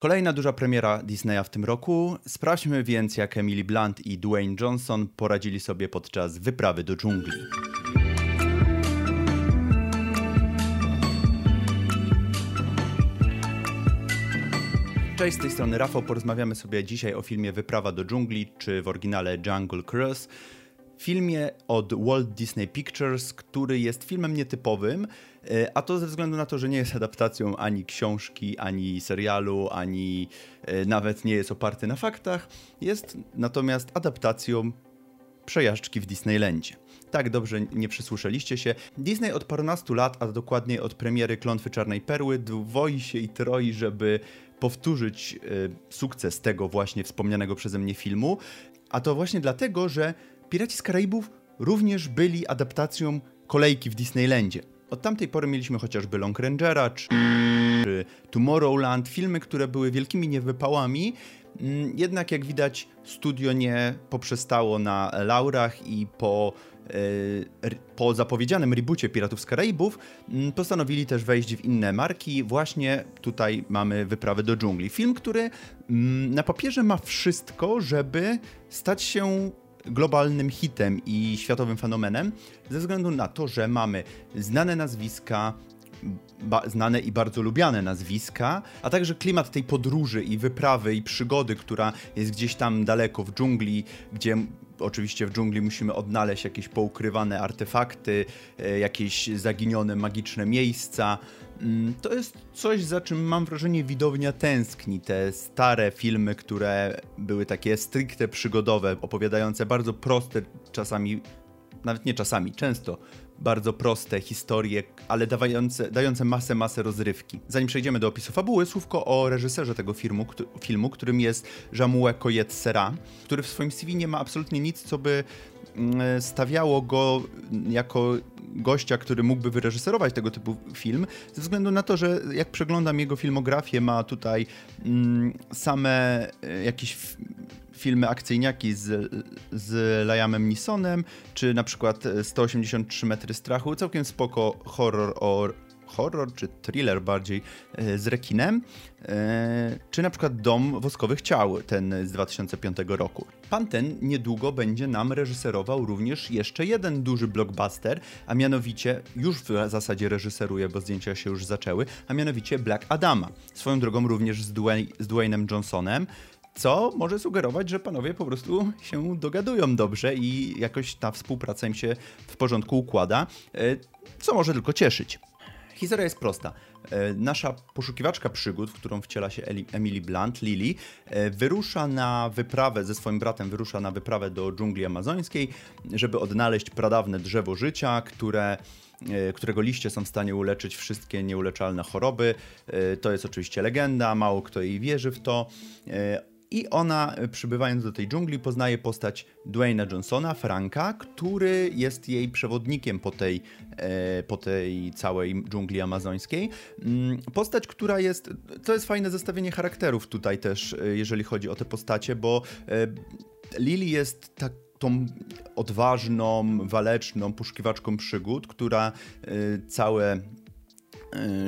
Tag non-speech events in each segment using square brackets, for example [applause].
Kolejna duża premiera Disneya w tym roku. Sprawdźmy więc, jak Emily Blunt i Dwayne Johnson poradzili sobie podczas wyprawy do dżungli. Cześć, z tej strony Rafał. Porozmawiamy sobie dzisiaj o filmie Wyprawa do dżungli, czy w oryginale Jungle Cruise filmie od Walt Disney Pictures, który jest filmem nietypowym, e, a to ze względu na to, że nie jest adaptacją ani książki, ani serialu, ani e, nawet nie jest oparty na faktach. Jest natomiast adaptacją przejażdżki w Disneylandzie. Tak, dobrze, nie przysłyszeliście się. Disney od parunastu lat, a dokładniej od premiery Klątwy Czarnej Perły, dwoi się i troi, żeby powtórzyć y, sukces tego właśnie wspomnianego przeze mnie filmu. A to właśnie dlatego, że Piraci z Karaibów również byli adaptacją kolejki w Disneylandzie. Od tamtej pory mieliśmy chociażby Long Rangera czy, czy Tomorrowland, filmy, które były wielkimi niewypałami, mm, jednak jak widać studio nie poprzestało na laurach i po, e, po zapowiedzianym reboocie Piratów z Karaibów mm, postanowili też wejść w inne marki. Właśnie tutaj mamy Wyprawę do dżungli. Film, który mm, na papierze ma wszystko, żeby stać się globalnym hitem i światowym fenomenem, ze względu na to, że mamy znane nazwiska, znane i bardzo lubiane nazwiska, a także klimat tej podróży i wyprawy i przygody, która jest gdzieś tam daleko w dżungli, gdzie oczywiście w dżungli musimy odnaleźć jakieś poukrywane artefakty, e, jakieś zaginione magiczne miejsca. Mm, to jest coś, za czym mam wrażenie widownia tęskni. Te stare filmy, które były takie stricte przygodowe, opowiadające bardzo proste, czasami, nawet nie czasami, często bardzo proste historie, ale dające, dające masę, masę rozrywki. Zanim przejdziemy do opisu fabuły, słówko o reżyserze tego filmu, filmu którym jest Jamue Koyet Sera, który w swoim CV nie ma absolutnie nic, co by mm, stawiało go jako gościa, który mógłby wyreżyserować tego typu film, ze względu na to, że jak przeglądam jego filmografię, ma tutaj mm, same e, jakieś filmy akcyjniaki z, z Liamem Nisonem, czy na przykład 183 metry strachu, całkiem spoko horror o horror czy thriller bardziej e, z rekinem, e, czy na przykład Dom Woskowych Ciał, ten z 2005 roku. Pan ten niedługo będzie nam reżyserował również jeszcze jeden duży blockbuster, a mianowicie, już w zasadzie reżyseruje, bo zdjęcia się już zaczęły, a mianowicie Black Adama. Swoją drogą również z, Dwayne, z Dwaynem Johnsonem, co może sugerować, że panowie po prostu się dogadują dobrze i jakoś ta współpraca im się w porządku układa, e, co może tylko cieszyć. Historia jest prosta. E, nasza poszukiwaczka przygód, w którą wciela się Emily Blunt, Lily, e, wyrusza na wyprawę, ze swoim bratem wyrusza na wyprawę do dżungli amazońskiej, żeby odnaleźć pradawne drzewo życia, które którego liście są w stanie uleczyć wszystkie nieuleczalne choroby. To jest oczywiście legenda, mało kto jej wierzy w to. I ona, e, przybywając do tej dżungli, poznaje postać Dwayna Johnsona, Franka, który jest jej przewodnikiem po tej, e, po tej całej dżungli amazońskiej. Mm, postać, która jest. To jest fajne zestawienie charakterów tutaj też, e, jeżeli chodzi o te postacie, bo Lily jest tak tą odważną, waleczną poszukiwaczką przygód, która całe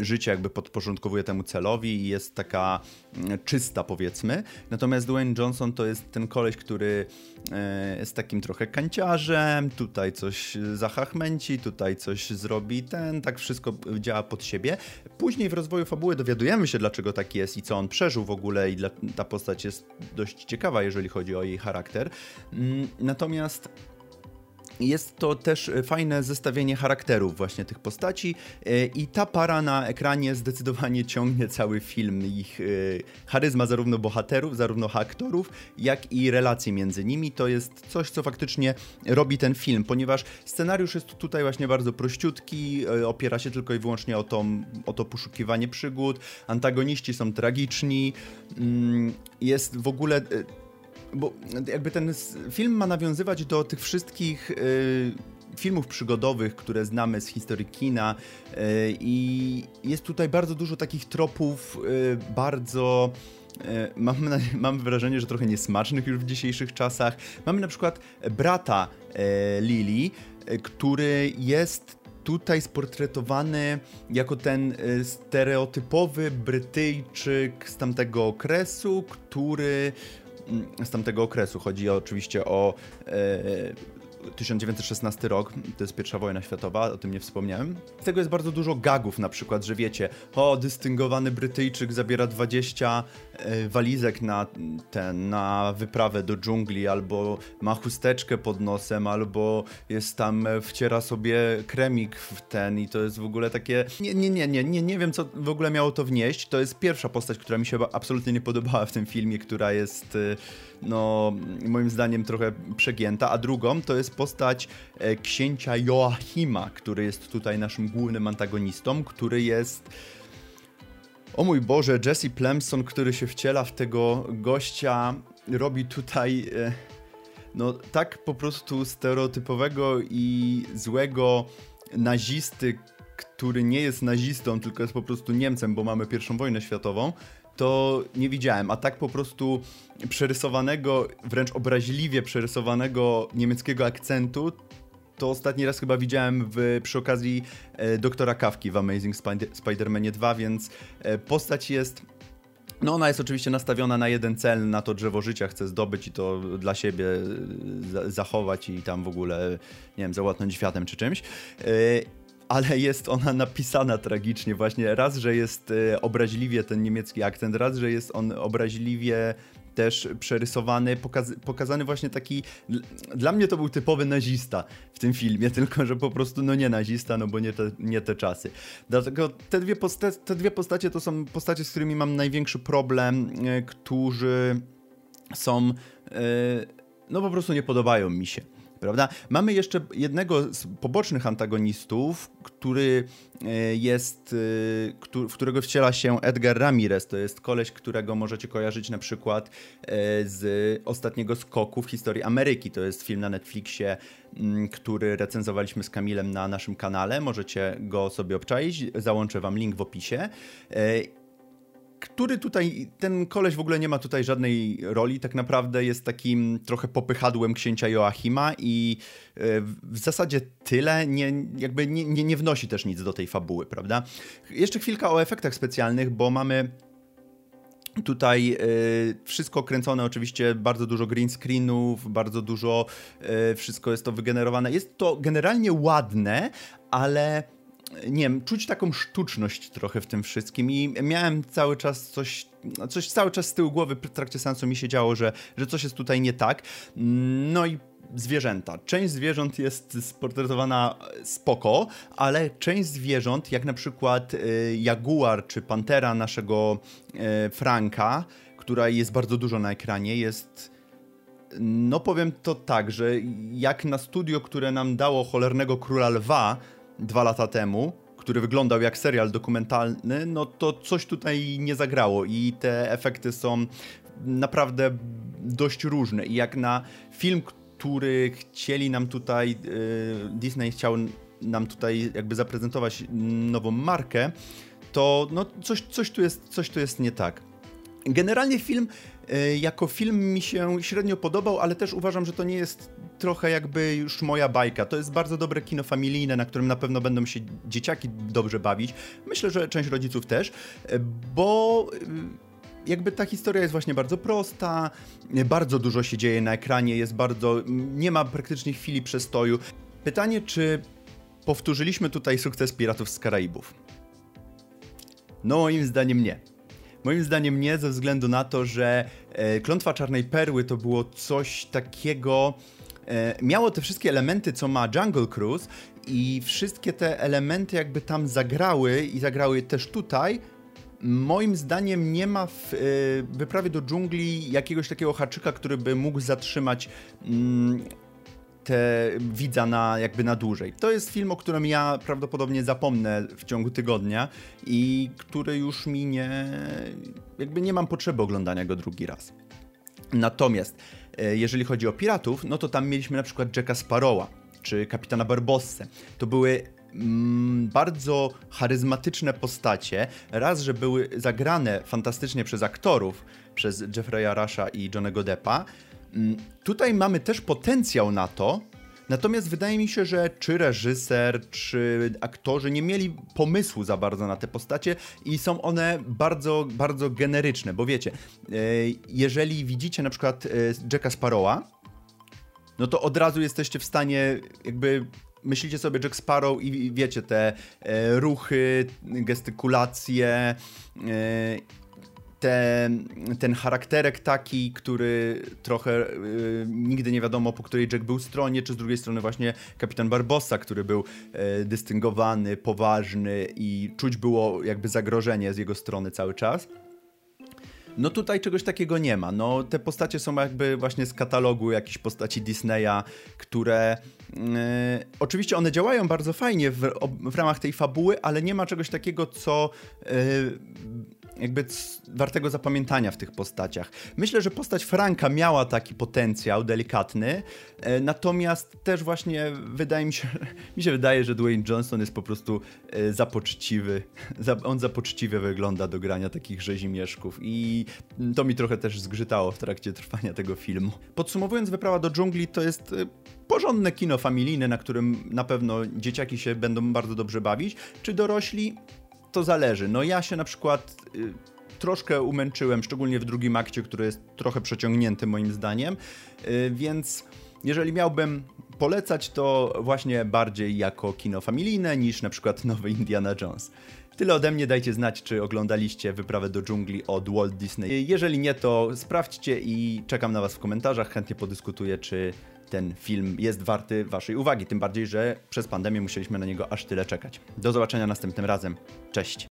życie jakby podporządkowuje temu celowi i jest taka mm, czysta powiedzmy. Natomiast Dwayne Johnson to jest ten koleś, który y, jest takim trochę kanciarzem, tutaj coś zachachmęci, tutaj coś zrobi ten, tak wszystko działa pod siebie. Później w rozwoju fabuły dowiadujemy się dlaczego tak jest i co on przeżył w ogóle i ta postać jest dość ciekawa, jeżeli chodzi o jej charakter. Mm, natomiast jest to też e, fajne zestawienie charakterów właśnie tych postaci e, i ta para na ekranie zdecydowanie ciągnie cały film. Ich e, charyzma zarówno bohaterów, zarówno aktorów, jak i relacje między nimi to jest coś, co faktycznie robi ten film, ponieważ scenariusz jest tutaj właśnie bardzo prościutki, opiera się tylko i wyłącznie o to, o to poszukiwanie przygód, antagoniści są tragiczni, mm, jest w ogóle bo jakby ten film ma nawiązywać do tych wszystkich y, filmów przygodowych, które znamy z historii kina y, i jest tutaj bardzo dużo takich tropów y, bardzo Mam, [laughs] mam wrażenie, że trochę niesmacznych już w dzisiejszych czasach. Mamy na przykład brata Lili, który jest tutaj sportretowany jako ten stereotypowy Brytyjczyk z tamtego okresu, który z tamtego okresu. Chodzi oczywiście o e, 1916 rok, to jest pierwsza wojna światowa, o tym nie wspomniałem. Z tego jest bardzo dużo gagów na przykład, że wiecie, o, dystyngowany Brytyjczyk zabiera 20 e, walizek na ten, na wyprawę do dżungli, albo ma chusteczkę pod nosem, albo jest tam, e, wciera sobie kremik w ten i to jest w ogóle takie, nie, nie, nie, nie, nie, nie wiem co w ogóle miało to wnieść, to jest pierwsza postać, która mi się absolutnie nie podobała w tym filmie, która jest e, no moim zdaniem trochę przegięta, a drugą to jest postać e, księcia Joachima, który jest tutaj naszym głównym antagonistą, który jest o mój Boże, Jesse Plemson, który się wciela w tego gościa, robi tutaj e, no tak po prostu stereotypowego i złego nazisty, który nie jest nazistą, tylko jest po prostu Niemcem, bo mamy pierwszą wojnę światową, to nie widziałem. A tak po prostu przerysowanego, wręcz obraźliwie przerysowanego niemieckiego akcentu, to ostatni raz chyba widziałem w, przy okazji e, doktora Kawki w Amazing Spider- Spider-Manie 2, więc e, postać jest. No ona jest oczywiście nastawiona na jeden cel, na to drzewo życia chce zdobyć i to dla siebie e, zachować i tam w ogóle, nie wiem, załatnąć światem czy czymś. E, ale jest ona napisana tragicznie właśnie. Raz, że jest e, obraźliwie ten niemiecki akcent, raz, że jest on obraźliwie też przerysowany, pokaz pokazany właśnie taki. Dla mnie to był typowy nazista w tym filmie, [laughs] tylko że po prostu no nie nazista, no bo nie te, nie te czasy. Dlatego te dwie, te dwie postacie to są postacie, z którymi mam największy problem, e, którzy są. E, no po prostu nie podobają mi się prawda? Mamy jeszcze jednego z pobocznych antagonistów, który e, jest, e, w którego wciela się Edgar Ramirez. To jest koleś, którego możecie kojarzyć na przykład e, z ostatniego skoku w historii Ameryki. To jest film na Netflixie, mm, który recenzowaliśmy z Kamilem na naszym kanale. Możecie go sobie obczaić. Załączę wam link w opisie który tutaj, ten koleś w ogóle nie ma tutaj żadnej roli, tak naprawdę jest takim trochę popychadłem księcia Joachima i e, w zasadzie tyle, nie, jakby nie, nie, nie wnosi też nic do tej fabuły, prawda? Jeszcze chwilka o efektach specjalnych, bo mamy Tutaj y, wszystko kręcone, oczywiście bardzo dużo green screenów, bardzo dużo, y, wszystko jest to wygenerowane. Jest to generalnie ładne, ale nie wiem, czuć taką sztuczność trochę w tym wszystkim i miałem cały czas coś, coś cały czas z tyłu głowy w trakcie sensu mi się działo, że, że coś jest tutaj nie tak. No i zwierzęta. Część zwierząt jest sportretowana spoko, ale część zwierząt, jak na przykład y, jaguar czy pantera naszego y, Franka, która jest bardzo dużo na ekranie, jest no powiem to tak, że jak na studio, które nam dało cholernego króla lwa, dwa lata temu, który wyglądał jak serial dokumentalny, no to coś tutaj nie zagrało i te efekty są naprawdę dość różne. I jak na film, który chcieli nam tutaj, yy, Disney chciał nam tutaj jakby zaprezentować nową markę, to no coś, coś, tu jest, coś tu jest nie tak. Generalnie film yy, jako film mi się średnio podobał, ale też uważam, że to nie jest trochę jakby już moja bajka. To jest bardzo dobre kino familijne, na którym na pewno będą się dzieciaki dobrze bawić. Myślę, że część rodziców też, bo y, jakby ta historia jest właśnie bardzo prosta, bardzo dużo się dzieje na ekranie, jest bardzo. nie ma praktycznie chwili przestoju. Pytanie, czy powtórzyliśmy tutaj sukces Piratów z Karaibów? No, moim zdaniem nie. Moim zdaniem nie, ze względu na to, że e, Klątwa Czarnej Perły to było coś takiego E, miało te wszystkie elementy, co ma Jungle Cruise i wszystkie te elementy jakby tam zagrały i zagrały też tutaj. Moim zdaniem nie ma w e, wyprawie do dżungli jakiegoś takiego haczyka, który by mógł zatrzymać mm, te widza na, jakby na dłużej. To jest film, o którym ja prawdopodobnie zapomnę w ciągu tygodnia i który już mi nie, jakby nie mam potrzeby oglądania go drugi raz. Natomiast E, jeżeli chodzi o piratów, no to tam mieliśmy na przykład Jacka Sparrowa czy kapitana Barbossę. To były mm, bardzo charyzmatyczne postacie. Raz, że były zagrane fantastycznie przez aktorów, przez Jeffrey'a Rusha i Johnego Deppa. Mm, tutaj mamy też potencjał na to, Natomiast wydaje mi się, że czy reżyser, czy aktorzy nie mieli pomysłu za bardzo na te postacie i są one bardzo, bardzo generyczne, bo wiecie, e, jeżeli widzicie na przykład e, Jacka Sparrowa, no to od razu jesteście w stanie jakby myślicie sobie Jack Sparrow i wiecie, te e, ruchy, gestykulacje, e, te, ten charakterek taki, który trochę e, nigdy nie wiadomo, po której Jack był stronie, czy z drugiej strony właśnie kapitan Barbossa, który był e, dystyngowany, poważny i czuć było jakby zagrożenie z jego strony cały czas. No tutaj czegoś takiego nie ma. No te postacie są jakby właśnie z katalogu jakichś postaci Disneya, które yy, oczywiście one działają bardzo fajnie w, w, ramach tej fabuły, ale nie ma czegoś takiego, co yy, jakby wartego zapamiętania w tych postaciach. Myślę, że postać Franka miała taki potencjał delikatny, e, natomiast też właśnie wydaje mi się, [laughs] mi się wydaje, że Dwayne Johnson jest po prostu e, za poczciwy. [laughs] On za poczciwie wygląda do grania takich rzezimieszków i to mi trochę też zgrzytało w trakcie trwania tego filmu. Podsumowując, Wyprawa do dżungli to jest e, porządne kino familijne, na którym na pewno dzieciaki się będą bardzo dobrze bawić, czy dorośli to zależy. No ja się na przykład y, troszkę umęczyłem, szczególnie w drugim akcie, który jest trochę przeciągnięty moim zdaniem, y, więc jeżeli miałbym polecać, to właśnie bardziej jako kino familijne niż na przykład nowy Indiana Jones. Tyle ode mnie, dajcie znać, czy oglądaliście Wyprawę do dżungli od Walt Disney. Jeżeli nie, to sprawdźcie i czekam na Was w komentarzach. Chętnie podyskutuję, czy ten film jest warty Waszej uwagi. Tym bardziej, że przez pandemię musieliśmy na niego aż tyle czekać. Do zobaczenia następnym razem. Cześć!